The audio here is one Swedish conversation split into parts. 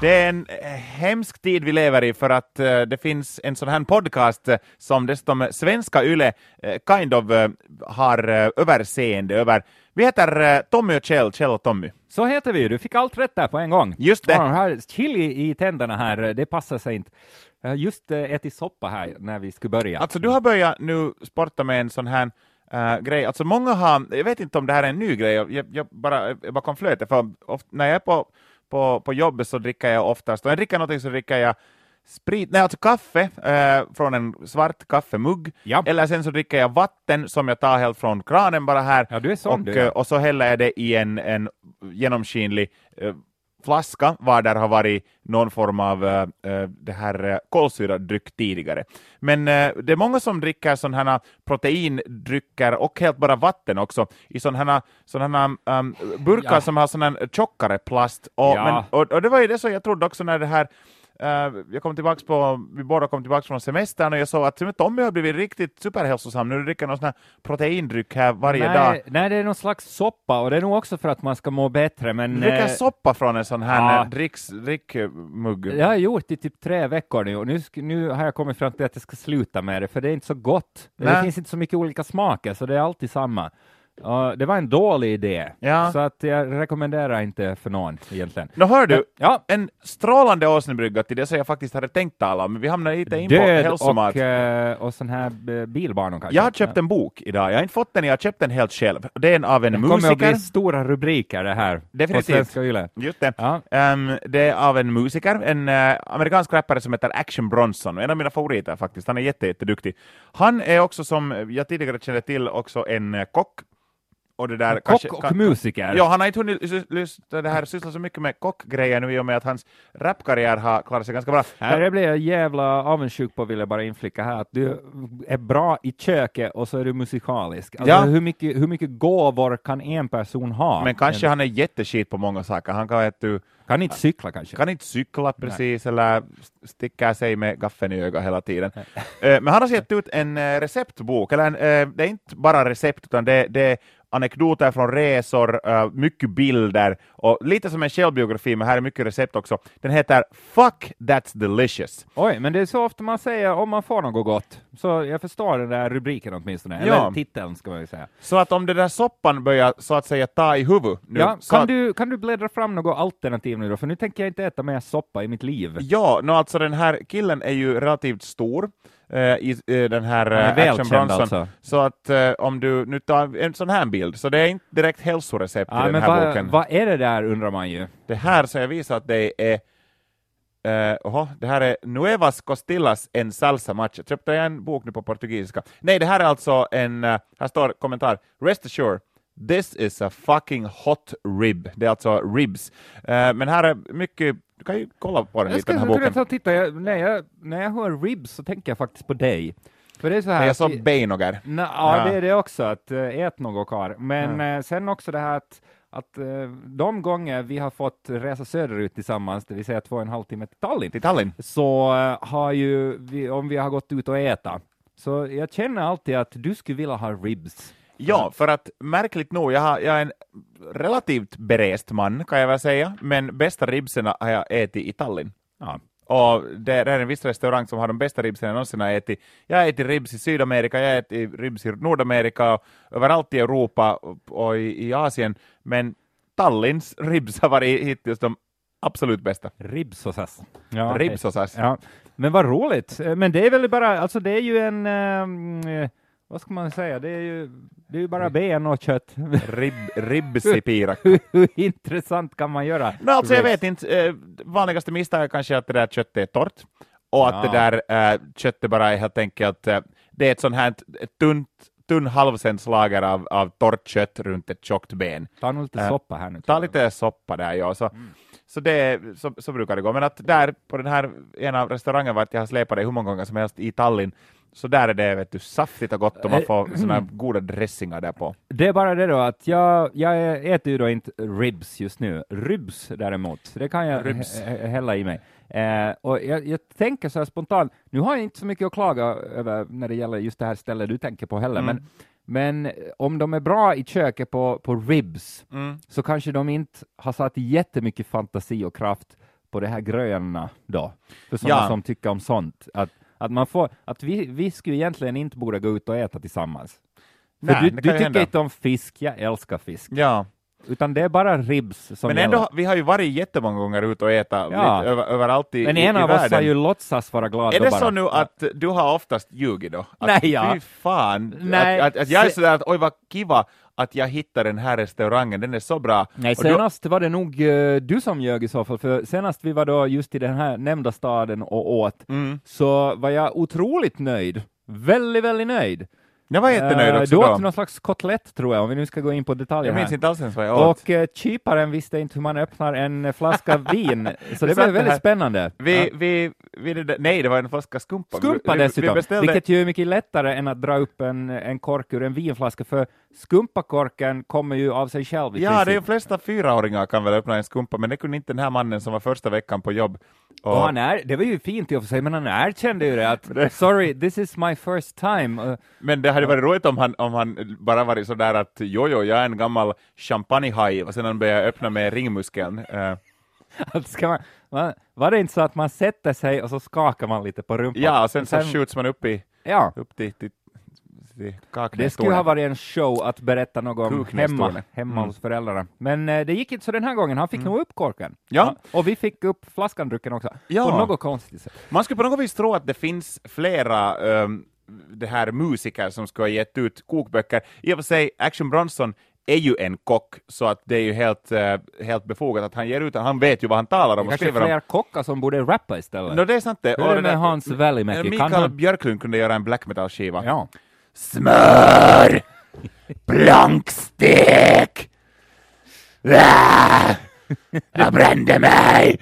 Det är en eh, hemsk tid vi lever i för att eh, det finns en sån här podcast eh, som dessutom svenska YLE eh, kind of har överseende över. Vi heter Tommy och Kjell, Kjell och Tommy. Så heter vi ju, du fick allt rätt där på en gång. Just det. Ja, här chili i tänderna här, det passar sig inte. Jag har just ätit soppa här när vi skulle börja. Alltså du har börjat nu sporta med en sån här eh, grej, alltså många har, jag vet inte om det här är en ny grej, jag, jag bara jag bakom flötet, för of, när jag är på, på, på jobbet så dricker jag oftast, och jag dricker någonting så dricker jag sprit, nej alltså kaffe eh, från en svart kaffemugg, Ja. eller sen så dricker jag vatten som jag tar helt från kranen bara här, Ja, du är sån och, eh, och så häller jag det i en, en genomskinlig eh, flaska, var där har varit någon form av eh, det här eh, kolsyrad dryck tidigare. Men eh, det är många som dricker sådana här proteindrycker och helt bara vatten också i sådana här, sådana här um, burkar Ja. som har här tjockare plast. Och, Ja. men, och, och det var ju det som jag trodde också när det här jag kom tillbaks på, vi båda kom tillbaka från semestern och jag såg att Tommy har blivit riktigt superhälsosam. Nu dricker någon sån här proteindryck här varje nej, dag. nej, det är någon slags soppa och det är nog också för att man ska må bättre, men... Du dricker eh, soppa från en sån här ja. eh, dricks, drickmugg. Jag har gjort i typ tre veckor nu och nu, nu har jag kommit fram till att jag ska sluta med det, för det är inte så gott. Det Nej. finns inte så mycket olika smaker, så det är alltid samma. Och det var en dålig idé, Ja. så att jag rekommenderar inte för någon egentligen. Nå hör du, Ja, en strålande åsnebrygga till det som jag faktiskt hade tänkt tala om, men vi hamnar lite in på död hälsomat. och, eh, och sån här eh, bilbanor kanske. Jag har köpt en bok idag, jag har inte fått den, jag har köpt den helt själv. Det är en av en Det kommer att musiker. bli stora rubriker det här Definitivt. på Svenska Yle. Just det. Ja. Ehm, det är av en musiker, en eh, amerikansk rappare som heter Action Bronson, en av mina favoriter faktiskt. Han är jätte, jätteduktig. Han är också, som jag tidigare kände till, också en kock. Och det där, Kock kanske- och kan- musiker. Ja, han har inte hunnit sys- lys- det här, syssla så mycket med kockgrejer nu i och med att hans rapkarriär har klarat sig ganska bra. Här det blir jag jävla avundsjuk på, vill jag bara inflicka här, att du är bra i köket och så är du musikalisk. Alltså, Ja. hur, mycket, hur mycket gåvor kan en person ha? Men kanske han är jätteskit på många saker. Han kan, du, Kan inte cykla kanske? kan inte cykla precis eller sticker sig med gaffeln i ögat hela tiden. Eh, Men han har gett ut en eh, receptbok, eller en, eh, det är inte bara recept utan det, det är anekdoter från resor, eh, mycket bilder och lite som en självbiografi, men här är mycket recept också. Den heter Fuck That's Delicious. Oj, men det är så ofta man säger om man får något gott. Så jag förstår den där rubriken åtminstone, Ja. eller titeln ska man ju säga. Så att om den där soppan börjar så att säga ta i huvudet nu, Ja, kan, att, du, kan du bläddra fram något alternativ nu då? För nu tänker jag inte äta mer soppa i mitt liv. Ja, no, alltså den här killen är ju relativt stor i eh, den här eh, Action Bronson. alltså. Så att eh, om du nu tar en sån här bild, så det är inte direkt hälsorecept i Ja, den men här vad, boken. vad är det där undrar man ju. Det här så jag visar att det är Uh, oho, det här är Nuevas Costillas en salsa matcha. Köpte jag en bok nu på portugisiska? Nej, det här är alltså en, eh, här står kommentar, Rest assured, this is a fucking hot rib. Det är alltså ribs. Eh, men här är mycket, du kan ju kolla på den Jag lite, den här boken. ta och titta, jag, när, jag, när jag hör ribs så tänker jag faktiskt på dig. För det är så här... Jag sa. Nå, ja, Ja. det är det också, att äh, ät något kar. Men eh, sen också det här att, att eh, de gånger vi har fått resa söderut tillsammans, det vill säga två och en halv timme till Tallinn, Till Tallinn. så eh, har ju vi, om vi har gått ut och äta, så jag känner alltid att du skulle vilja ha ribs. Ja, för att märkligt nog, jag, har, jag är en relativt berest man kan jag väl säga, men bästa ribserna har jag ätit i Tallinn. Ja. Och det är en viss restaurang som har de bästa ribsen jag någonsin har ätit. Jag har ätit ribs i Sydamerika, jag har ätit ribs i Nordamerika, och överallt i Europa och- i, i Asien, men Tallinns ribs har varit hittills de absolut bästa. Ribsåsas. Ja, Ribsåsas. Ja, men vad roligt. Eh, Men det är väl bara, alltså det är ju en, eh, vad ska man säga, det är ju, det är ju bara ben och kött. Rib, ribs i pirak. Hur intressant kan man göra? No, alltså jag vet inte, eh, vanligaste misstag är kanske att det där köttet är torrt och att Ja. det där eh, köttet bara är helt enkelt, eh, det är ett sånt här ett tunt, tunn halvcentslager av, av torrt kött runt ett tjockt ben. Ta nog lite Äh, soppa här nu. Ta lite soppa där, ja. Så, Mm. så, det, så, så brukar det gå. Men att där på den här ena restaurangen vart jag har släpat det hur många gånger som helst i Tallinn, så där är det vet du, saftigt och gott och man Eh, får såna här goda dressingar där på. Det är bara det då att jag, jag äter ju då inte ribs just nu. Ribs däremot, det kan jag Ribs. hä- hä- hälla i mig. Eh, och jag, jag tänker så här spontant, nu har jag inte så mycket att klaga över när det gäller just det här stället du tänker på heller, Mm. men, men om de är bra i köket på, på ribs, Mm. så kanske de inte har satt jättemycket fantasi och kraft på det här gröna då, för sådana Ja. som tycker om sånt. Att, att, man får, att vi, vi skulle egentligen inte borde gå ut och äta tillsammans. För Nej, du, du tycker hända. inte om fisk, jag älskar fisk. Ja, Utan det är bara ribs som men gäller. ändå, vi har ju varit jättemånga gånger ute och äta Ja. över, överallt i, Men i, en i av oss världen. har ju låtsas vara glad Är det bara. så nu att du har oftast ljugit då? Att, Nej, ja. Fy fan, Nej, att, att, att jag är sådär att oj vad kiva att jag hittar den här restaurangen, den är så bra. Nej, Och du- senast var det nog eh, du som ljög i så fall, för senast vi var då just i den här nämnda staden och åt, Mm. så var jag otroligt nöjd. Väldigt, väldigt nöjd. Jag var jättenöjd Eh, också Du då. åt någon slags kotlett, tror jag, om vi nu ska gå in på detaljer Jag minns här. inte alls ens vad jag åt. Och eh, kyparen visste inte hur man öppnar en flaska vin, så det blev väldigt spännande. Vi, Ja. vi, vi, det nej, det var en flaska skumpa. Skumpa vi, dessutom, Vi beställde, vilket ju är mycket lättare än att dra upp en, en kork ur en vinflaska, för skumpakorken kommer ju av sig själv Ja, det är princip. de flesta fyraåringar kan väl öppna en skumpa, men det kunde inte den här mannen som var första veckan på jobb. Och, Och han är, det var ju fint i och för sig, men han erkände ju det att sorry, this is my first time. Uh, men det hade varit roligt om han, om han bara varit sådär att jo, jo, jag är en gammal champagnehaj, och sen han började öppna med ringmuskeln. Att ska man, man, var det inte så att man sätter sig och så skakar man lite på rumpan? ja, och sen, så skjuts man upp, i, Ja, upp till, till det skulle ha varit en show att berätta något om Kuknästornet. hemma, hemma Mm. hos föräldrarna. Men eh, det gick inte så den här gången, han fick nog upp korken. Ja. Och vi fick upp flaskan drucken också, Ja. på något konstigt sätt. Man skulle på något vis tro att det finns flera um, det här musiker som ska ha gett ut kokböcker. I och för sig, Action Bronson är ju en kock, så att det är ju helt, eh, helt befogat att han ger ut. Han vet ju vad han talar om och Kanske om. fler kockar som borde rappa istället. No, det är sant det. Hur är det med Hans Välimäki? Kan Mikael han- Björklund kunde göra en black metal-skiva. Ja. Smör! Plankstek! Ah! Jag brände mig!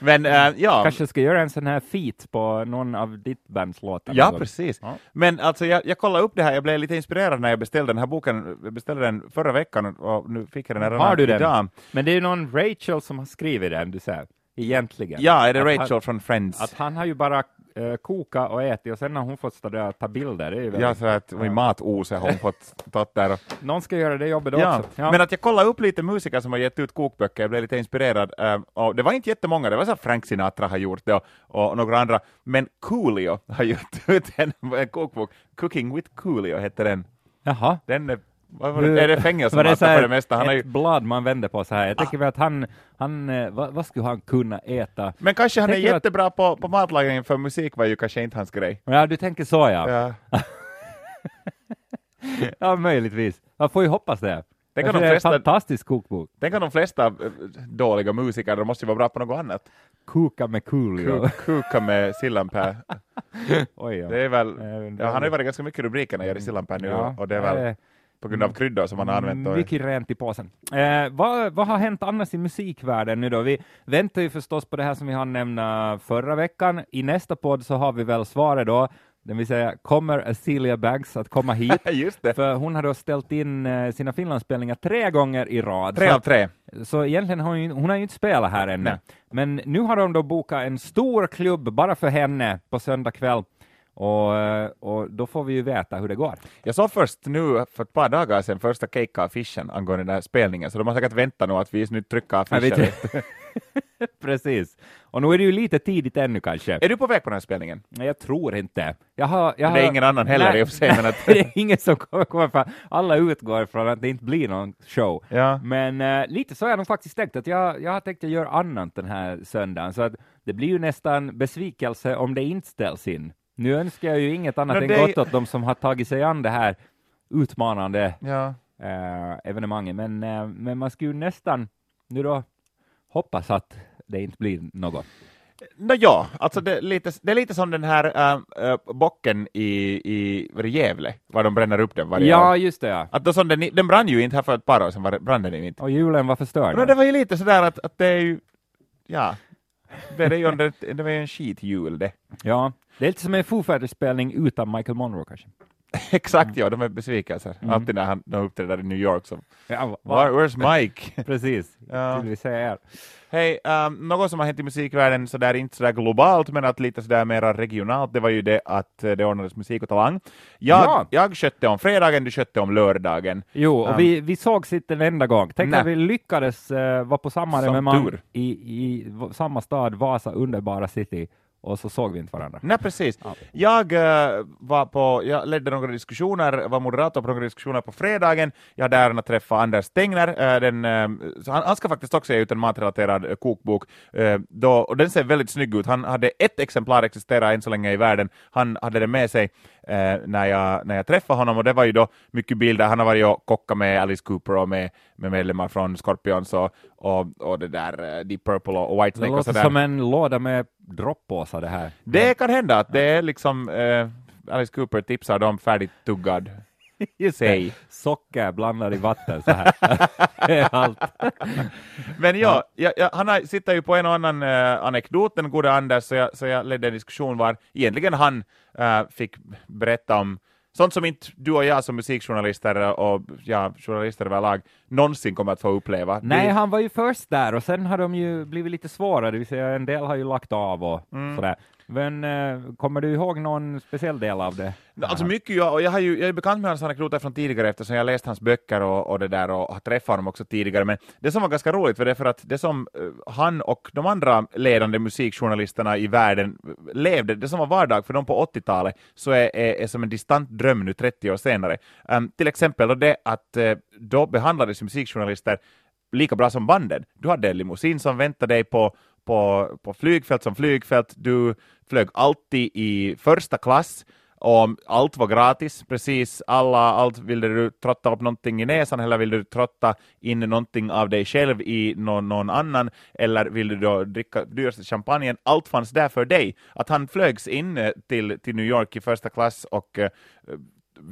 Men äh, ja, Kanske ska göra en sån här feat på någon av ditt bands låtar. ja gång. precis. Ja. Men alltså jag, jag kollade upp det här, jag blev lite inspirerad när jag beställde den här boken. Jag beställde den förra veckan och nu fick jag den här Har du den? idag. Men det är ju någon Rachel som har skrivit den, du säger. Egentligen. Ja, är det Att Rachel Han, från Friends? att han har ju bara uh, kokat och ätit och sen har hon fått stå där och ta bilder. Det är ju Ja, väldigt, så att i matose har hon fått tagit där Någon ska göra det jobbet Ja, också. Ja. men att jag kollade upp lite musiker som har gett ut kokböcker, jag blev lite inspirerad. eh, och det var inte jättemånga, det var så Frank Sinatra har gjort det och, och några andra, men Coolio har gjort ut en, en kokbok, Cooking with Coolio heter den. Jaha. Den är, vad var det, är det Var fängelsemat det för det mesta? Han ett ju, blad man vänder på så här. Jag tänker väl att han, han eh, vad, vad skulle han kunna äta? men kanske han är du att- jättebra på, på matlagning, för musik var ju kanske inte hans grej. Ja, du tänker så ja. Ja, Ja. möjligtvis. Man får ju hoppas det. Tänk om de det är en flesta- fantastisk kokbok. Tänk om de flesta eh, dåliga musiker, de måste ju vara bra på något annat. Koka med Coolio. Ku- Kuka med Sillanpää. Oj, ja. Det är väl, ja, han har ju varit ganska mycket i rubrikerna Jerry Sillanpää nu, Ja, och det är väl på grund av kryddor som han har använt. Och, Mycket rent i påsen. Eh, vad, vad har hänt annars i musikvärlden nu då? Vi väntar ju förstås på det här som vi hann nämna förra veckan. I nästa podd så har vi väl svaret då, det vill säga kommer Celia Banks att komma hit? Just det, För hon har då ställt in eh, sina Finlandsspelningar tre gånger i rad. tre av tre. så egentligen har hon, ju, hon har ju inte spelat här ännu. Nej. Men nu har de då bokat en stor klubb bara för henne på söndag kväll. Och, eh, och då får vi ju veta hur det går. Jag såg först nu för ett par dagar sedan första cake-affischen angående den här spelningen, så de har säkert väntat nu att vi nu trycker affischer. Precis. Och nu är det ju lite tidigt ännu kanske. Är du på väg på den här spelningen? Nej, jag tror inte. Jag har, jag har... Det är ingen annan heller i och för sig, men att- det är ingen som kommer komma fram. Alla utgår från att det inte blir någon show. Ja. Men eh, lite så har jag nog faktiskt tänkt att jag, jag har tänkt att göra annat den här söndagen, så att det blir ju nästan besvikelse om det inte ställs in. Nu önskar jag ju inget annat Men än det gott åt de som har tagit sig an det här utmanande Ja. eh, evenemanget, men, eh, men man skulle ju nästan nu då hoppas att det inte blir något. Nå, ja, alltså det är, lite, det är lite som den här äh, bocken i, i Gävle, var de bränner upp den varje Ja, år. just det ja. Att då som den, den brann ju inte här för ett par år sedan, var brann den ju inte. Och julen var förstörd. Men det var ju lite sådär att, att det är ju, ja, det är ju en, det var ju en skithjul det. Ja, det är lite som en Foo Fighters-spelning utan Michael Monroe kanske. Exakt, ja, de är besvikelser. Alltid när han uppträder i New York. Så, Ja, va- Where, where's Mike? Precis, Ja. vi säga er. Hej, um, något som har hänt i musikvärlden, så där inte sådär globalt, men att lite sådär mera regionalt, det var ju det att eh, det ordnades musik och talang. Jag, Ja. jag skötte om fredagen, du skötte om lördagen. Jo, och Um, vi, vi sågs inte en enda gång. Tänk att vi lyckades uh, vara på samma Som evenemang tur. i, i samma stad, Vasa, underbara city, och så såg vi inte varandra. Nej, precis. Ja. Jag eh, var på, jag ledde några diskussioner, var moderator på några diskussioner på fredagen. Jag hade äran att träffa Anders Tengner. eh, den, så han, han ska faktiskt också ge ut en matrelaterad kokbok, då, och den ser väldigt snygg ut. Han hade ett exemplar existera än så länge i världen. Han hade det med sig när, jag, när jag träffade honom, och det var ju då mycket bilder. Han har varit och kockat med Alice Cooper och med, med medlemmar från Scorpions och, och, och det där eh, Deep Purple och, och Det Whitesnake och låter sådär. som en låda med droppåsar det här. Det kan hända att det är liksom eh, Alice Cooper tipsar dem färdigt tuggad. Det. Säg. Socker blandad i vatten så här. Allt. Men ja, ja, ja, han har, sitter ju på en och annan eh, anekdot, den gode Anders, så jag, så jag ledde en diskussion var egentligen han eh, fick berätta om sånt som inte du och jag som musikjournalister och ja, journalister överlag någonsin kommer att få uppleva. Nej, Vi- han var ju först där och sen har de ju blivit lite svårare, det vill säga en del har ju lagt av och Mm. sådär. Men eh, kommer du ihåg någon speciell del av det? Alltså mycket, jag, och jag, har ju, jag är bekant med hans anekdoter från tidigare eftersom jag har läst hans böcker och, och det där och har träffat honom också tidigare. Men det som var ganska roligt för det är för att det som eh, han och de andra ledande musikjournalisterna i världen eh, levde, det som var vardag för dem på 80-talet, så är, är, är som en distant dröm nu 30 år senare. Um, till exempel då det att eh, då behandlades musikjournalister lika bra som banden. Du hade en limousin som väntade dig på, på, på flygfält som flygfält, du flög alltid i första klass, och allt var gratis, precis alla, allt ville du trotta upp någonting i näsan eller vill du trotta in någonting av dig själv i någon, någon annan? Eller vill du då dricka dyraste champagnen, allt fanns där för dig. Att han flögs in eh, till, till New York i första klass och eh,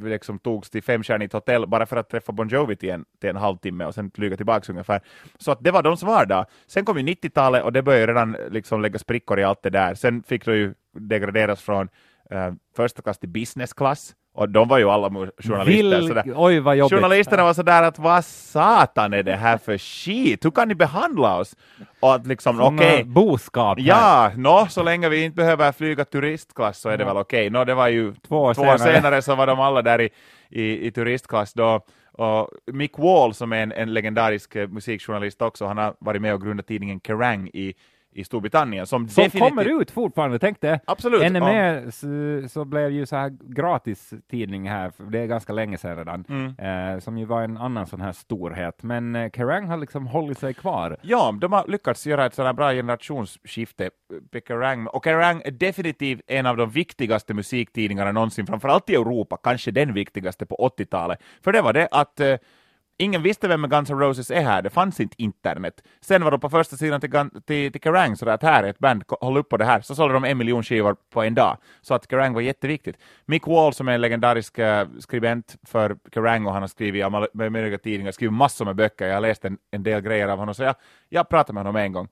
liksom togs till femstjärnigt hotell bara för att träffa Bon Jovi till en, till en halvtimme och sen flyga tillbaka ungefär. Så att det var deras vardag. Sen kom ju 90-talet och det började redan liksom lägga sprickor i allt det där. Sen fick det ju degraderas från eh, första klass till business class och de var ju alla journalister. sådär. Vil... Oj, vad jobbigt. Journalisterna var sådär att vad satan är det här för skit? Hur kan ni behandla oss? Och att liksom, Som, okej, eh, boskap. här. Ja, nå, så länge vi inte behöver flyga turistklass så är det Ja. väl okej. Nå, det var ju Två år två år senare. senare så var de alla där i, i, i turistklass då. Och Mick Wall som är en, en legendarisk eh, musikjournalist också, han har varit med och grundat tidningen Kerrang i, i Storbritannien. Som, Som definitivt- kommer ut fortfarande, tänk det. Absolut. NME så, så blev ju så här gratis tidning här, för det är ganska länge sedan redan, Mm. eh, som ju var en annan sån här storhet. Men eh, Kerrang har liksom hållit sig kvar. Ja, de har lyckats göra ett sådant bra generationsskifte. på Kerrang. Och Kerrang är definitivt en av de viktigaste musiktidningarna någonsin, framförallt i Europa, kanske den viktigaste på 80-talet. För det var det att eh, ingen visste vem Guns N' Roses är här, det fanns inte internet. Sen var de på första sidan till, Gun- till, till Kerrang, så att här är ett band, håll upp på det här. Så sålde de en miljon skivor på en dag. Så att Kerrang var jätteviktigt. Mick Wall som är en legendarisk eh, skribent för Kerrang och han har skrivit i möjliga tidningar, skrivit massor med böcker, jag har läst en, en del grejer av honom, så jag, jag pratade med honom en gång.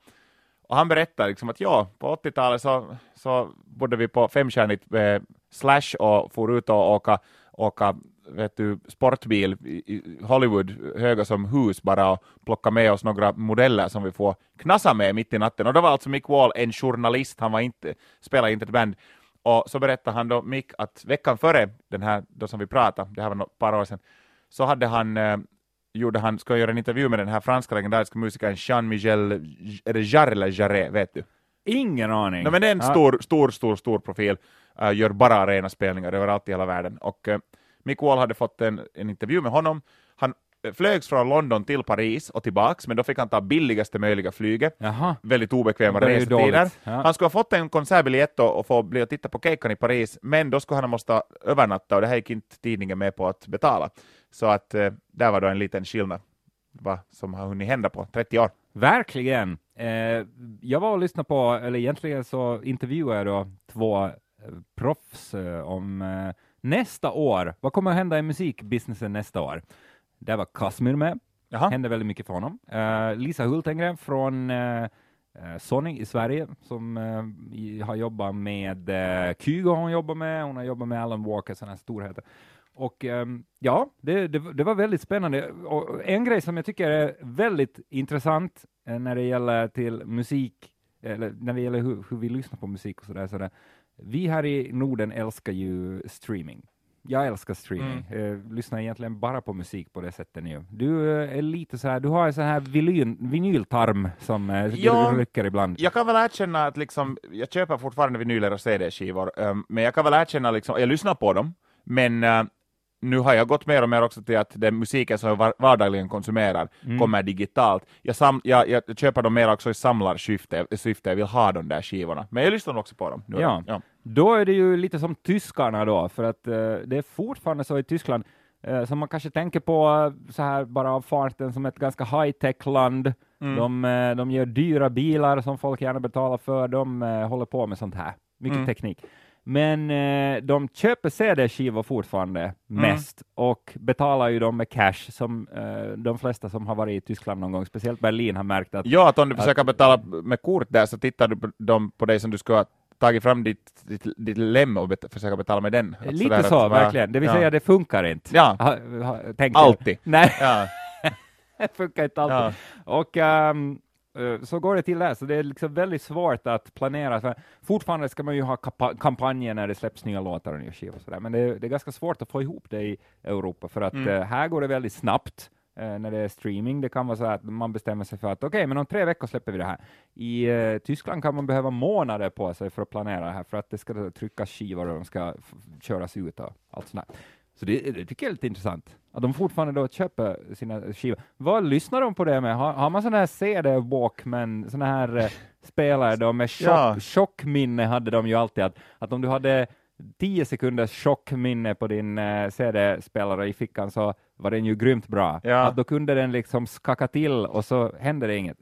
Och han berättar liksom att ja, på 80-talet så, så bodde vi på femstjärnigt eh, Slash och for ut och åka, åka vet du, sportbil i, Hollywood, höga som hus bara och plocka med oss några modeller som vi får knassa med mitt i natten. Och då var alltså Mick Wall en journalist, han var inte, spelade inte ett band. Och så berättade han då Mick att veckan före den här, då som vi pratade, det här var ett par år sedan, så hade han eh, gjorde han, ska göra en intervju med den här franska legendariska musikern Jean-Michel, är det Jarre eller Jarre, vet du? Ingen aning. Nej, men det är en Ja. stor, stor, stor, stor profil, uh, gör bara arenaspelningar överallt i hela världen. Och uh, Mick Wall hade fått en, en intervju med honom. Han uh, flögs från London till Paris och tillbaks, men då fick han ta billigaste möjliga flyget. Jaha. Väldigt obekväma restider. ja. Han skulle ha fått en konsertbiljett och, och få bli och titta på Keikan i Paris, men då skulle han måste övernatta och det här gick inte tidningen med på att betala. Så att uh, där var då en liten skillnad vad som har hunnit hända på 30 år. Verkligen. Eh, jag var och lyssnade på, eller egentligen så intervjuade jag då två eh, proffs eh, om eh, nästa år. Vad kommer att hända i musikbusinessen nästa år? Där var Kasmir med. Jaha. hände väldigt mycket för honom. Eh, Lisa Hultengren från eh, Sony i Sverige som i, har jobbat med eh, Kygo, hon jobbat med, hon har jobbat med Alan Walker, sådana här storheter. och um, ja, det, det, det, var väldigt spännande. Och en grej som jag tycker är väldigt intressant när det gäller till musik, eller när det gäller hur, hur vi lyssnar på musik och sådär, så vi här i Norden älskar ju streaming jag älskar streaming. Mm. Eh, lyssnar egentligen bara på musik på det sättet nu. Du eh, är lite så här, du har en sån här vinyl, vinyltarm som eh, ja, rycker ibland. Jag kan väl erkänna att liksom, jag köper fortfarande vinyler och CD-skivor, um, men jag kan väl erkänna, liksom, jag lyssnar på dem, men uh, nu har jag gått mer och mer också till att den musiken som jag vardagligen konsumerar mm. kommer digitalt. Jag, sam, jag, jag, köper dem mer också i samlarsyfte, syfte, jag vill ha de där skivorna. Men jag lyssnar också på dem. Nu. Ja. ja. Då är det ju lite som tyskarna då, för att uh, det är fortfarande så i Tyskland, uh, som man kanske tänker på uh, så här bara av farten som ett ganska high-tech-land. Mm. De, de gör dyra bilar som folk gärna betalar för, de håller på med sånt här. Mycket mm. teknik. Men eh, de köper CD-skivor fortfarande mm. mest och betalar ju dem med cash som eh, de flesta som har varit i Tyskland någon gång, speciellt Berlin, har märkt att... Ja, att om du att, försöker betala med kort där så tittar du på dem på dig som du ha tagit fram ditt, ditt, ditt lem och bet försöka betala med den. Lite så, att, verkligen, det vill ja. säga det funkar inte. Ja, ha, ha, alltid. Nej, ja. det funkar inte alltid. Ja. Och um, så går det till där, så det är liksom väldigt svårt att planera. För fortfarande ska man ju ha kampanjer när det släpps nya låtar och nya skivor, så där. men det är, det är, ganska svårt att få ihop det i Europa, för att mm. uh, här går det väldigt snabbt. Uh, när det är streaming, det kan vara så att man bestämmer sig för att okej, okay, men om tre veckor släpper vi det här. I uh, Tyskland kan man behöva månader på sig för att planera det här, för att det ska tryckas skivor och de ska köras ut och allt sånt där. Så det, det tycker jag är lite intressant, att de fortfarande då köper sina skivor. Vad lyssnar de på det med? Har, har man sådana här CD Walkman, sådana här eh, spelare då med chock, ja. chockminne hade de ju alltid, att, att om du hade 10 sekunders chockminne på din eh, CD-spelare i fickan så var den ju grymt bra. Ja. Att då kunde den liksom skaka till och så hände det inget.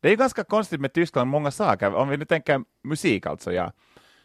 Det är ganska konstigt med Tyskland, många saker. Om vi nu tänker musik alltså, ja.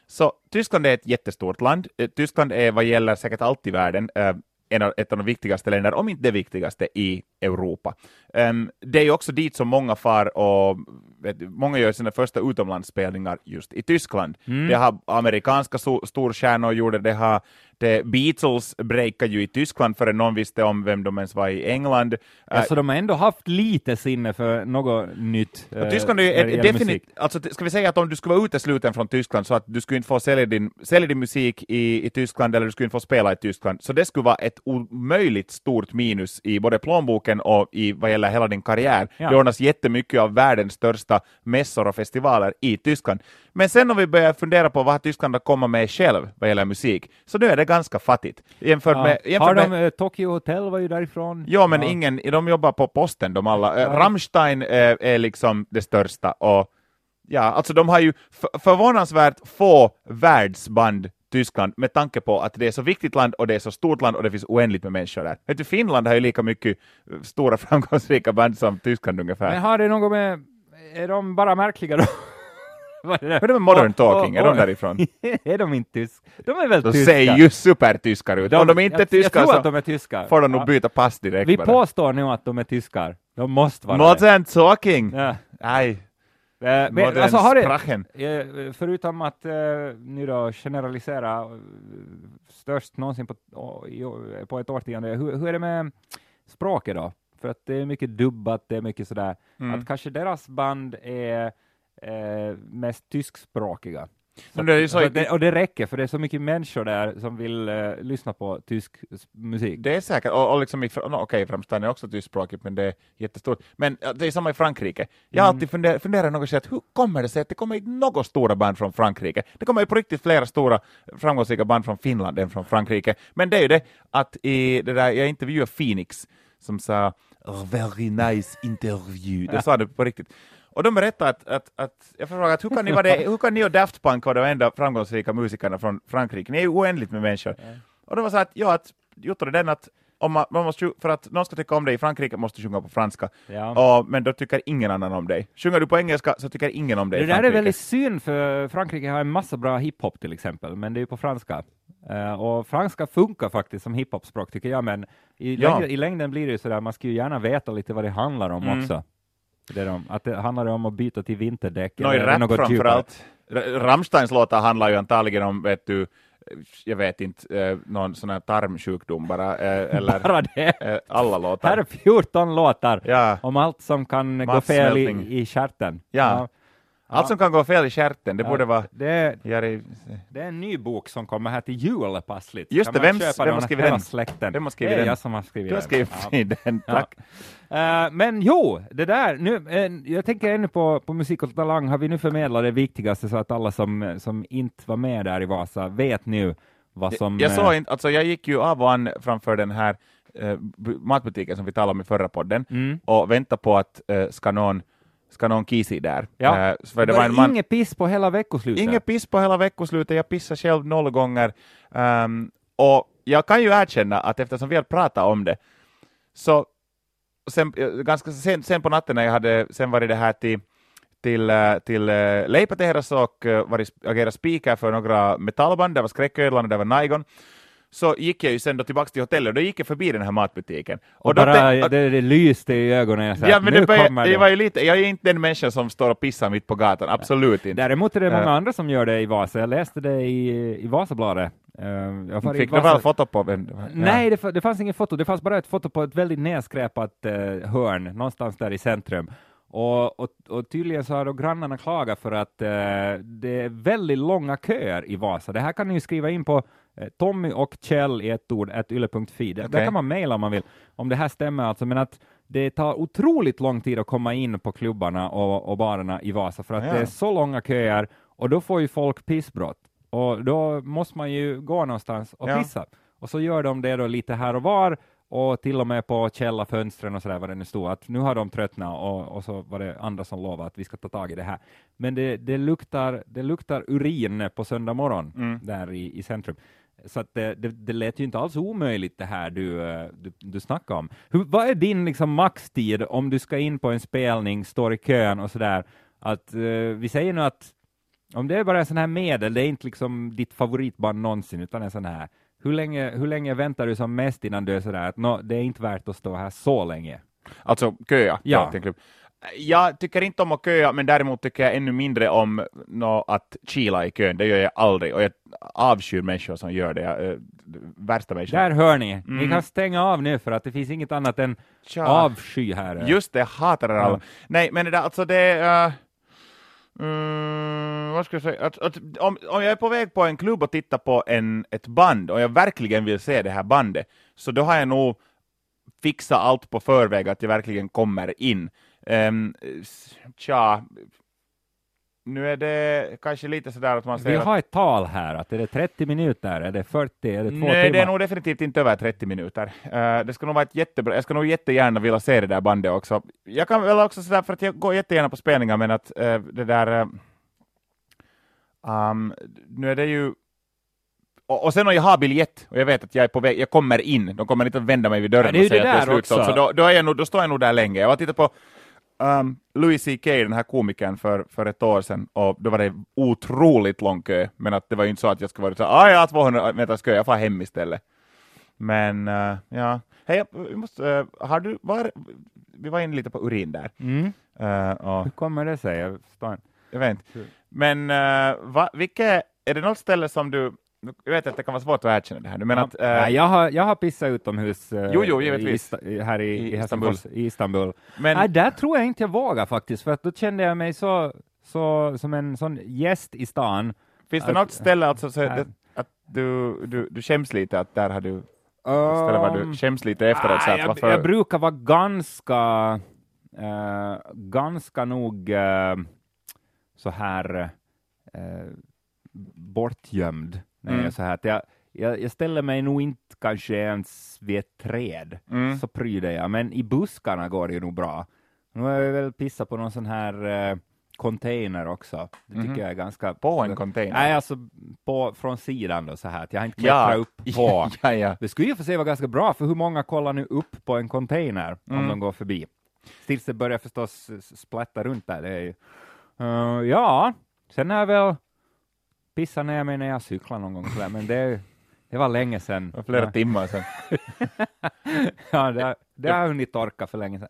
Så Tyskland är ett jättestort land. Eh, Tyskland är vad gäller säkert allt i världen eh, en av, ett av de viktigaste länderna, om inte det viktigaste, i Europa. Um, det är ju också dit som många far och vet, många gör sina första utomlandsspelningar just i Tyskland. Mm. Det har amerikanska storstjärnor gjort det, har det, Beatles breakade ju i Tyskland förrän någon visste om vem de ens var i England. Ja, så de har ändå haft lite sinne för något nytt. Äh, Tyskland är, är definitivt, alltså, ska vi säga att om du skulle vara utesluten från Tyskland så att du skulle inte få sälja din, sälja din musik i, i Tyskland eller du skulle inte få spela i Tyskland, så det skulle vara ett omöjligt stort minus i både plånboken och i vad gäller hela din karriär. Ja. Det ordnas jättemycket av världens största mässor och festivaler i Tyskland. Men sen om vi börjar fundera på vad Tyskland har kommit med själv vad gäller musik, så nu är det ganska fattigt. Jämfört ja. med, jämfört har de, med, eh, Tokyo Hotel var ju därifrån. Ja, men ja. ingen, de jobbar på posten de alla. Ja. Rammstein är, är liksom det största och ja, alltså de har ju förvånansvärt få världsband Tyskland med tanke på att det är så viktigt land och det är så stort land och det finns oändligt med människor där. Vet du, Finland har ju lika mycket stora framgångsrika band som Tyskland ungefär. Men har det något med, är de bara märkliga då? Vad är det? Är modern talking? är de därifrån? är de inte tyska? De är väl de tyska? De ser ju supertyskar ut. De, Om de inte är tyskar jag tror att de är tyskar. får de nog byta pass direkt. Vi bara. påstår nu att de är tyskar. De måste vara Modern det. talking! Ja. Nej. Eh, men, alltså, har det, eh, förutom att uh, nu då generalisera störst någonsin på, på ett årtionde, hur, hur är det med språket då? För att det är mycket dubbat, det är mycket sådär, mm. att kanske deras band är mest tyskspråkiga. Så, det så det, och det räcker, för det är så mycket människor där som vill uh, lyssna på tysk musik. Det är säkert, och, och liksom, no, okej, okay, är också tyskspråkigt, men det är jättestort. Men det är samma i Frankrike. Jag har mm. alltid funderat, funderat något att hur kommer det sig att det kommer inte några stora band från Frankrike? Det kommer ju på riktigt flera stora framgångsrika band från Finland än från Frankrike. Men det är ju det att i det där, jag intervjuade Phoenix som sa oh, very nice interview. Det sa du på riktigt. Och de berättade att, att, att jag frågade att hur kan, ni vara det, hur kan ni och Daft Punk vara de enda framgångsrika musikerna från Frankrike? Ni är ju oändligt med människor. Mm. Och de var så att, ja, att är den att om man, man måste, för att någon ska tycka om dig i Frankrike måste du sjunga på franska, ja. och, men då tycker ingen annan om dig. Sjunger du på engelska så tycker ingen om dig Det där är väldigt synd, för Frankrike har en massa bra hiphop till exempel, men det är ju på franska. Uh, och franska funkar faktiskt som hiphopspråk tycker jag, men i, ja. längden, i längden blir det ju sådär, man skulle ju gärna veta lite vad det handlar om mm. också. Det de, att det handlar om att byta till vinterdäck? No, eller något framförallt. Rammsteins låtar handlar ju antagligen om vet du, jag vet inte, eh, någon sån här tarmsjukdom bara, eh, eller Bara det. eh, alla låtar. Här är 14 låtar Ja. om allt som kan gå fel i, i stjärten. Ja. Allt som kan gå fel i stjärten, det borde vara Det är, det är en ny bok som kommer här till jul passligt. Just det, köpa vem har skrivit den? Släkten. Vem har skrivit det är den? jag som har skrivit du har den. skrivit i den, tack. Eh, men jo, det där, nu, eh, jag tänker ännu på, på Musik och Talang, har vi nu förmedlat det viktigaste så att alla som, som inte var med där i Vasa vet nu vad som... Jag eh, såg inte, alltså jag gick ju av och an framför den här eh, bu- matbutiken som vi talade om i förra podden Mm. och väntade på att eh, ska någon ska någon kisi där. Ja. Eh, för det det var en man, inget piss på hela veckoslutet. Inget piss på hela veckoslutet, jag pissade själv noll gånger. Ehm, och jag kan ju erkänna att eftersom vi har pratat om det, så sen, eh, ganska sen, sen på natten när jag hade sen varit det här till till, eh, till uh, Leipätehdas och uh, varit, agerat speaker för några metallband, det var Skräcködlan och det var Naigon, så gick jag ju sen då tillbaka till hotellet och då gick jag förbi den här matbutiken. Och, då bara, det, det lyste i ögonen. Jag sa, ja, men nu det, började- kommer det det. var ju lite, jag är inte den människan som står och pissar mitt på gatan, absolut inte. Däremot är det många Eh. andra som gör det i Vasa. Jag läste det i, i Vasabladet. I Fick du väl foto på vem? Ja. Nej, det, det fanns inget foto. Det fanns bara ett foto på ett väldigt nedskräpat eh, hörn någonstans där i centrum. Och, och, och tydligen så har då grannarna klagat för att eh, det är väldigt långa köer i Vasa. Det här kan ni ju skriva in på Tommy och Kjell i ett ord, ett yle.fi. Där, där Okej. kan man mejla om man vill, om det här stämmer alltså, men att det tar otroligt lång tid att komma in på klubbarna och, och barerna i Vasa för att Ja. det är så långa köer och då får ju folk pissbrott. Och då måste man ju gå någonstans och Ja. pissa. Och så gör de det då lite här och var och till och med på källarfönstren och sådär vad det nu stod, att nu har de tröttnat och, och så var det andra som lovade att vi ska ta tag i det här. Men det, det, luktar, det luktar urin på söndag morgon Mm. där i, i centrum. Så att det, det, det lät ju inte alls omöjligt det här du, eh, du, du snackade om. Hur, vad är din liksom maxtid om du ska in på en spelning, står i kön och sådär? Att, eh, vi säger nu att om det är bara en sån här medel, det är inte liksom ditt favoritband någonsin, utan en sån här. Hur länge, hur länge väntar du som mest innan du är sådär att nå, det är inte värt att stå här så länge? Alltså köa. Ja. klubb. Jag tycker inte om att köa, men däremot tycker jag ännu mindre om nå, att kila i kön. Det gör jag aldrig, och jag avskyr människor som gör det. Jag, eh, värsta människor. Där hör ni, ni Mm. kan stänga av nu för att det finns inget annat än Tja. avsky här. Just det, jag hatar det. Ja. Nej, men det alltså det. Uh, mm, vad ska jag säga? Att, att, om, om jag är på väg på en klubb och tittar på en, ett band och jag verkligen vill se det här bandet, så då har jag nog fixat allt på förväg att jag verkligen kommer in. Um, tja, nu är det kanske lite sådär att man Vi säger att har ett tal här, att är det 30 minuter, är det 40, är det två Nej, det är timmar? nog definitivt inte över 30 minuter. Eh, det ska nog vara ett jättebra, jag ska nog jättegärna vilja se det där bandet också. Jag kan väl också sådär, för att jag går jättegärna på spelningar, men att eh, det där... eh, um, nu är det ju... Och, och sen om jag har biljett och jag vet att jag är på väg, jag kommer in, de kommer inte att vända mig vid dörren Ja, och säga att det är också. så då, då, är jag nog, då står jag nog där länge. Jag var och tittade på um, Louis CK, den här komikern, för, för ett år sedan, och då var det otroligt lång kö, men att det var ju inte så att jag skulle vara så ah, har 200 meters kö, jag får hem istället. Men uh, ja, hej, vi måste, uh, har du, var, vi var inne lite på urin där. Mm. Uh, Hur kommer det sig? Jag jag vet inte. Men uh, va, vilket, är det något ställe som du, jag vet att det kan vara svårt att erkänna det här nu, men Ja. att... uh, Nej, jag, har, jag har pissat utomhus eh, Jo, jo, givetvis. I, här i, I i, Istanbul. I Istanbul. men, Nej, där tror jag inte jag vågar faktiskt, för att då kände jag mig så, så som en sån gäst i stan. finns det att- något ställe alltså, så, här. att, du, du, du skäms lite, att där har du, ställe var Um, du skäms lite efteråt, så att jag, varför... jag brukar vara ganska, eh, ganska nog eh, så här eh, bortgömd. När jag Mm. är så här att jag, jag, jag ställer mig nog inte kanske ens vid ett träd, Mm. så pryder jag, men i buskarna går det ju nog bra. Nu har jag väl pissat på någon sån här eh, container också. Det tycker Mhm. jag är ganska... På en container? Nej, alltså på, från sidan då så här, att jag har inte Ja. klättrat upp på. ja, ja. Det skulle ju för sig vara ganska bra, för hur många kollar nu upp på en container om Mm. de går förbi? Tills det börjar förstås splatta runt där. Det är ju, Eh, ja, sen jag väl pissat ner mig när jag cyklar någon gång, sådär, men det, det var länge sedan. Det var flera ja, timmar sedan. ja, det, det har jag hunnit torka för länge sedan.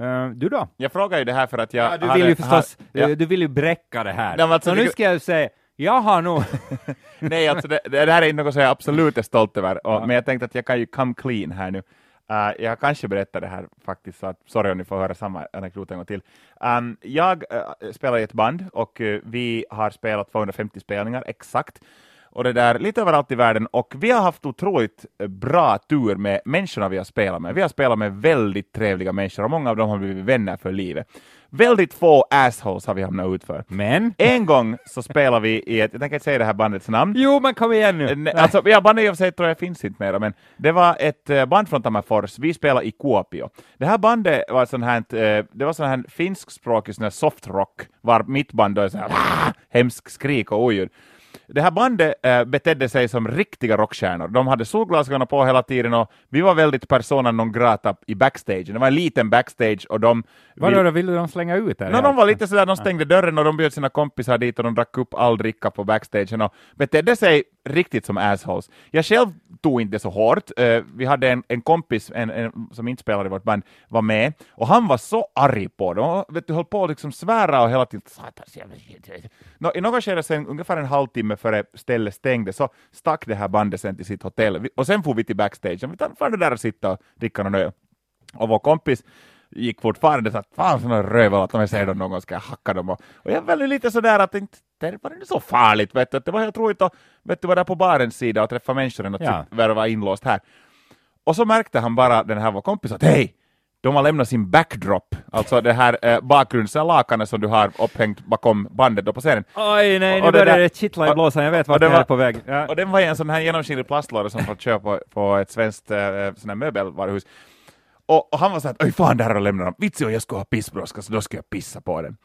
Eh, du då? Jag frågar ju det här för att jag Ja, du hade- vill ju förstås, har- ja. du vill ju bräcka det här. Men alltså, Så nu ska jag säga, Jag har nog... Nej, alltså det, det här är inte något som jag absolut är stolt över, och, ja. men jag tänkte att jag kan ju come clean här nu. Uh, jag kanske berättar det här faktiskt, så att, sorry om ni får höra samma anekdot en gång till. Um, jag uh, spelar i ett band och uh, vi har spelat 250 spelningar exakt och det där lite överallt i världen och vi har haft otroligt bra tur med människorna vi har spelat med. Vi har spelat med väldigt trevliga människor och många av dem har blivit vänner för livet. Väldigt få assholes har vi hamnat ut för. Men? En gång så spelade vi i ett, jag tänker inte säga det här bandets namn. Jo, men kom igen nu. Alltså, ja, bandet i och för sig tror jag finns inte mer, men det var ett eh, band från Tammerfors, vi spelade i Kuopio. Det här bandet var sån här, eh, det var sån här finskspråkig sån här softrock, var mitt band då är så här, hemsk skrik och oljud. Det här bandet äh, betedde sig som riktiga rockstjärnor. De hade solglasögon på hela tiden och vi var väldigt persona non grata i backstage. Det var en liten backstage och de... Vadå, vill... ville de slänga ut er? No, de var lite sådär, de stängde dörren och de bjöd sina kompisar dit och de drack upp all dricka på backstagen och betedde sig riktigt som assholes. Jag själv tog inte så hårt. Uh, vi hade en, en kompis en, en, som inte spelade i vårt band, var med, och han var så arg på dem. Vet du, höll på att liksom svära och hela tiden no, I något skede sen, ungefär en halvtimme före stället stängde, så stack det här bandet sen till sitt hotell. Och sen får vi till backstage. Vi tar där och sitta och dricka någon öl. Och vår kompis gick fortfarande så att fan sådana rövel att om jag ser dem någon gång ska jag hacka dem. Och, och jag var lite sådär att inte, det var inte så farligt, vet du. det var helt roligt att vet du, vara där på barens sida och träffa människor än att ja. vara inlåst här. Och så märkte han bara, den här vår kompis, att hej, de har lämnat sin backdrop, alltså det här eh, bakgrundslakanet som du har upphängt bakom bandet då på scenen. Oj nej, nu börjar det kittla i blåsan, jag vet vart jag är på väg. Ja. Och den var i en sån här genomskinlig plastlåda som man köpa på, på ett svenskt eh, sån här möbelvaruhus. Och, och, han var såhär, oj fan, där har lämnat dem. Vitsi, jag skulle ha pissbrådska, så då ska jag pissa på den.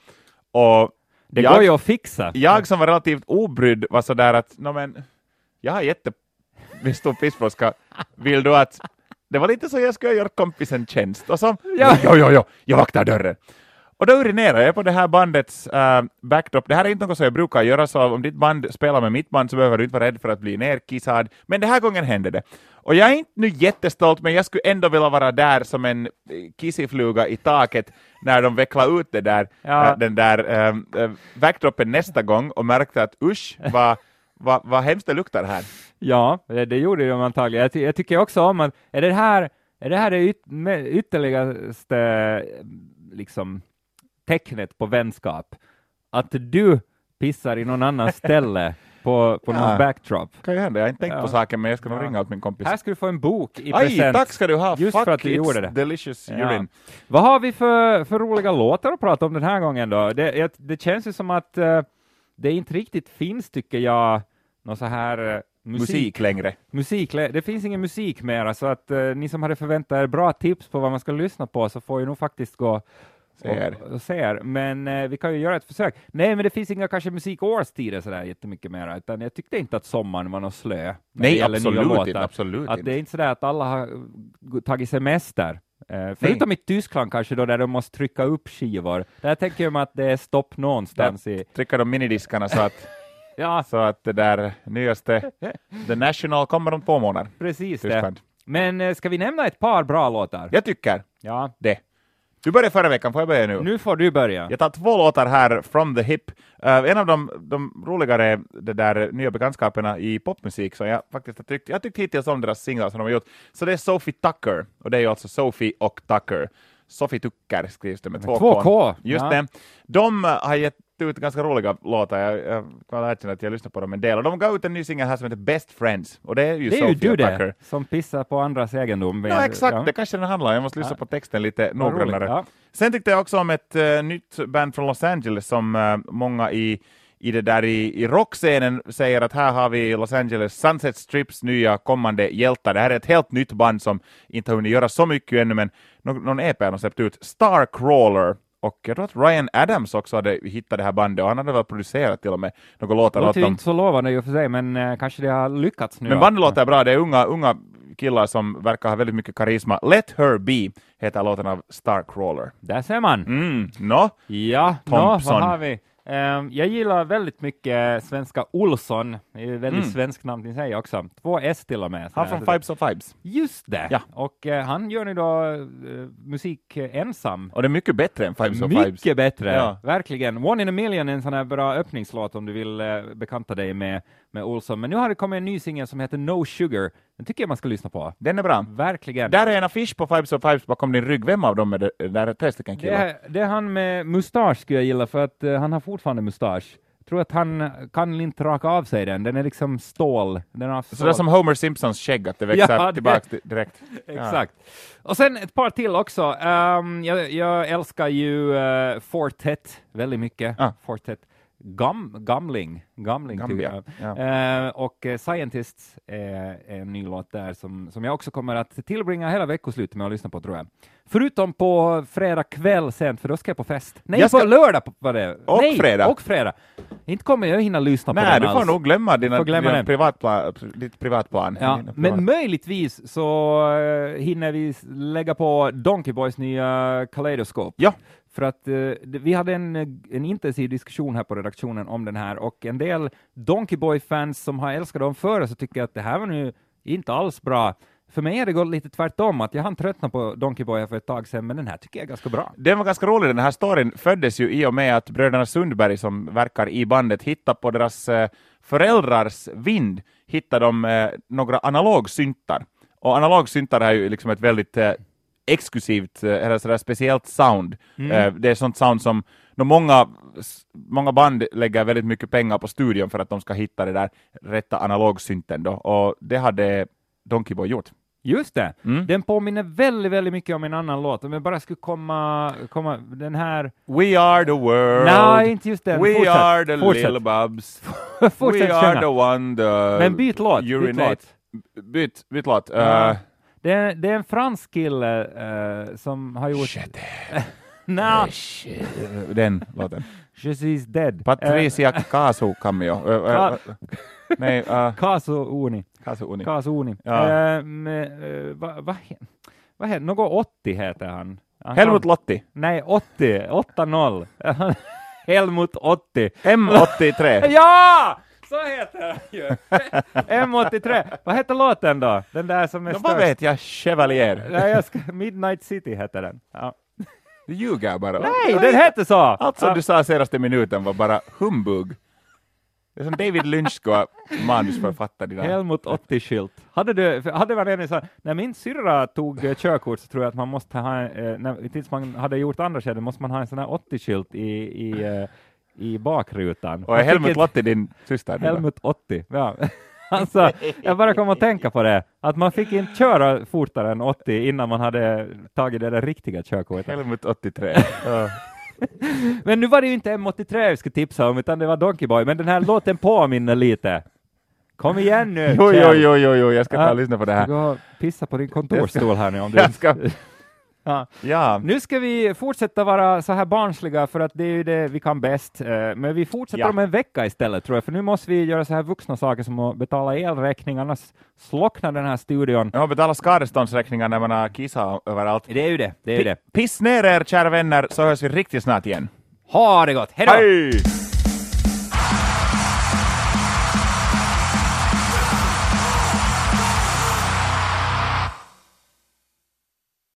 Och det jag, går ju att fixa. Jag som var relativt obrydd var sådär att, no, men, jag har jättestor pissbrådska, vill du att det var lite så jag skulle göra kompisen tjänst. Och så, ja. jo, jo, jo, jag vaktar dörren. Och då urinerade jag på det här bandets uh, backdrop. Det här är inte något som jag brukar göra, så om ditt band spelar med mitt band så behöver du inte vara rädd för att bli nerkissad. Men den här gången hände det. Och jag är inte nu jättestolt, men jag skulle ändå vilja vara där som en kissifluga i taket när de vecklar ut det där, ja. uh, den där uh, backdropen nästa gång och märkte att usch, vad, vad, vad hemskt det luktar här. Ja, det, det gjorde de antagligen. Jag, ty jag, tycker också om att, är det här, är det här det yt ytterligaste liksom, tecknet på vänskap? Att du pissar i någon annans ställe på, på ja. någon backdrop. kan ju hända, jag har inte tänkt ja. på saken, men jag ska nog ja. ringa åt min kompis. Här ska du få en bok i Aj, present. tack ska du ha! Just Fuck för att du gjorde det. delicious urine. Vad har vi för, för roliga låtar att prata om den här gången då? Det, det känns ju som att uh, det inte riktigt finns, tycker jag, någon så här uh, musik, musik, längre. Musik, det finns ingen musik mera, så att uh, ni som hade förväntat er bra tips på vad man ska lyssna på så får ju nog faktiskt gå ser. Och, och ser. Men uh, vi kan ju göra ett försök. Nej, men det finns inga kanske musikårstider sådär jättemycket mera, utan jag tyckte inte att sommaren var något slö. Nej, absolut inte. Absolut att det är inte sådär att alla har tagit semester. Uh, förutom Nej. i Tyskland kanske då, där de måste trycka upp skivor. Där tänker jag mig att det är stopp någonstans. Där i... Trycker de minidiskarna så att Ja. Så att det där nyaste, The National, kommer om två månader. Precis Tyskland. det. Men eh, ska vi nämna ett par bra låtar? Jag tycker ja. det. Du började förra veckan, får jag börja nu? Nu får du börja. Jag tar två låtar här, From the Hip. Uh, en av de, de roligare det där, nya bekantskaperna i popmusik som jag faktiskt har tyckt, jag har tyckt hittills om deras singlar som de har gjort. Så det är Sophie Tucker, och det är ju alltså Sophie och Tucker. Sophie Tucker skrivs det med två, två K. K. Just ja. det. De har gett ut ganska roliga låtar, jag, jag kan erkänna att jag lyssnar på dem en del, och de gav ut en ny singel här som heter Best Friends, och det är ju det är ju du Tucker. det, som pissar på andras egendom. Ja, exakt, ja. det kanske den handlar om, jag måste lyssna ja. på texten lite noggrannare. Sen tyckte jag också om ett uh, nytt band från Los Angeles som uh, många i i det där i, i rockscenen säger att här har vi Los Angeles Sunset Strips nya kommande hjältar. Det här är ett helt nytt band som inte har hunnit göra så mycket ännu, men någon, någon EP har de släppt ut. Starcrawler och jag tror att Ryan Adams också hade hittat det här bandet och han hade väl producerat till och med några låtar. Det låter inte så lovande i och för sig, men uh, kanske det har lyckats nu. Men bandet låter bra, det är unga, unga killar som verkar ha väldigt mycket karisma. Let her be heter låten av Starcrawler. Där ser man. Mm, no. Ja, Thompson. no, vad har vi? Ehm, jag gillar väldigt mycket svenska Olsson, det är väldigt Mm. svenskt namn i sig också. Två S till och med. Han från Fibes of Fibes. Just det! Ja. Och eh, han gör nu då eh, musik ensam. Och det är mycket bättre än Fibes of Fibes. Mycket bättre, Ja. verkligen. One in a million är en sån här bra öppningslåt om du vill eh, bekanta dig med, med Olsson. Men nu har det kommit en ny singel som heter No Sugar. Den tycker jag man ska lyssna på. Den är bra. Verkligen. Där är en affisch på Fibes of Fibes bakom din rygg. Vem av dem är det? Där är tre stycken Det killar. är, det är han med mustasch skulle jag gilla, för att eh, han har fortfarande mustasch. Jag tror att han kan inte raka av sig den, den är liksom stål. Den har Så det är som Homer Simpsons skägg, att det växer Ja, det- tillbaka di- direkt. Exakt. Och sen ett par till också. Ehm, jag, jag älskar ju uh, Fortet väldigt mycket. Ah. Fortet. Gam, gamling, gamling Gambia. jag. Ja. Eh, och eh, Scientists är en ny låt där som, som jag också kommer att tillbringa hela veckoslutet med att lyssna på tror jag. Förutom på fredag kväll sent, för då ska jag på fest. Nej, Jag ska- på lördag var det. Och Nej, fredag. Och fredag. Inte kommer jag hinna lyssna på Nej, den du får alls. nog glömma, dina, glömma dina privatplan, ditt privatplan. Ja, privat- men möjligtvis så uh, hinner vi lägga på Donkey Boys nya Kaleidoskop. Ja. För att eh, vi hade en, eh, en intensiv diskussion här på redaktionen om den här och en del Donkey Boy-fans som har älskat dem före så tycker att det här var nu inte alls bra. För mig har det gått lite tvärtom, att jag hann tröttna på Donkey Boy för ett tag sedan, men den här tycker jag är ganska bra. Den var ganska rolig, den här storyn föddes ju i och med att bröderna Sundberg som verkar i bandet hittade på deras eh, föräldrars vind hittade de eh, några analogsyntar. Och analogsyntar är ju liksom ett väldigt eh, exklusivt, eh, eller sådär speciellt sound. Eh, det är sånt sound som no, många, många band lägger väldigt mycket pengar på studion för att de ska hitta det där rätta analogsynten då, och det hade Donkey Boy gjort. Just det, Mm. den påminner väldigt, väldigt mycket om en annan låt. Om jag bara skulle komma, komma den här... We are the world. Nej, inte just den. We Fortsätt. are the Fortsätt. little bubs. We are the one the Men byt låt, byt låt. Byt, byt låt. Ja. Uh, Det är, det är en fransk kille eh, som har gjort... shit. Nja, Den låten. Je suis dead. Patricia Kasu cameo. Uh, uh, Ka- uh, nej, uh, Kaso Uni. Kasu Uni. Kaso Uni. Ja. Eh, med, eh, vad va, vad heter Något 80 heter han. han Helmut Lotti. Nej, 80. 8-0. Helmut 80. M83. Ja! Så heter han ju. M83. Vad heter låten då? Den där som är vad störst. vet jag? Chevalier. Nej, jag ska, Midnight City heter den. Ja. Du ljuger bara. Nej, den heter så! Allt som Ja. du sa senaste minuten var bara humbug. Det är som David Lynch skulle ha manusförfattare. dina- Helmut 80-skylt. Hade du, hade man en sån, när min syrra tog eh, körkort så tror jag att man måste ha, eh, när, tills man hade gjort andra skeden, måste man ha en sån här 80-skylt i, i, eh, i bakrutan. Och är Helmut Lotti din syster? Helmut 80, ja. Alltså, jag bara kom att tänka på det, att man fick inte köra fortare än 80 innan man hade tagit det där riktiga körkortet. Helmut 83. Ja. Men nu var det ju inte M83 vi skulle tipsa om, utan det var Donkey Boy, men den här låten påminner lite. Kom igen nu! Jo, jo, jo, jo, jo, jag ska ta och lyssna på det här. går och pissa på din kontorsstol här nu om du... Jag ska, Ja. ja, Nu ska vi fortsätta vara så här barnsliga för att det är ju det vi kan bäst. Eh, Men vi fortsätter Ja. om en vecka istället tror jag, för nu måste vi göra så här vuxna saker som att betala elräkning, annars slocknar den här studion. jag har betalat skadeståndsräkningar när man har kissat överallt. Det är ju det, det är ju det. Piss ner er, kära vänner, så hörs vi riktigt snart igen. Ha det gott, hej då! Hej!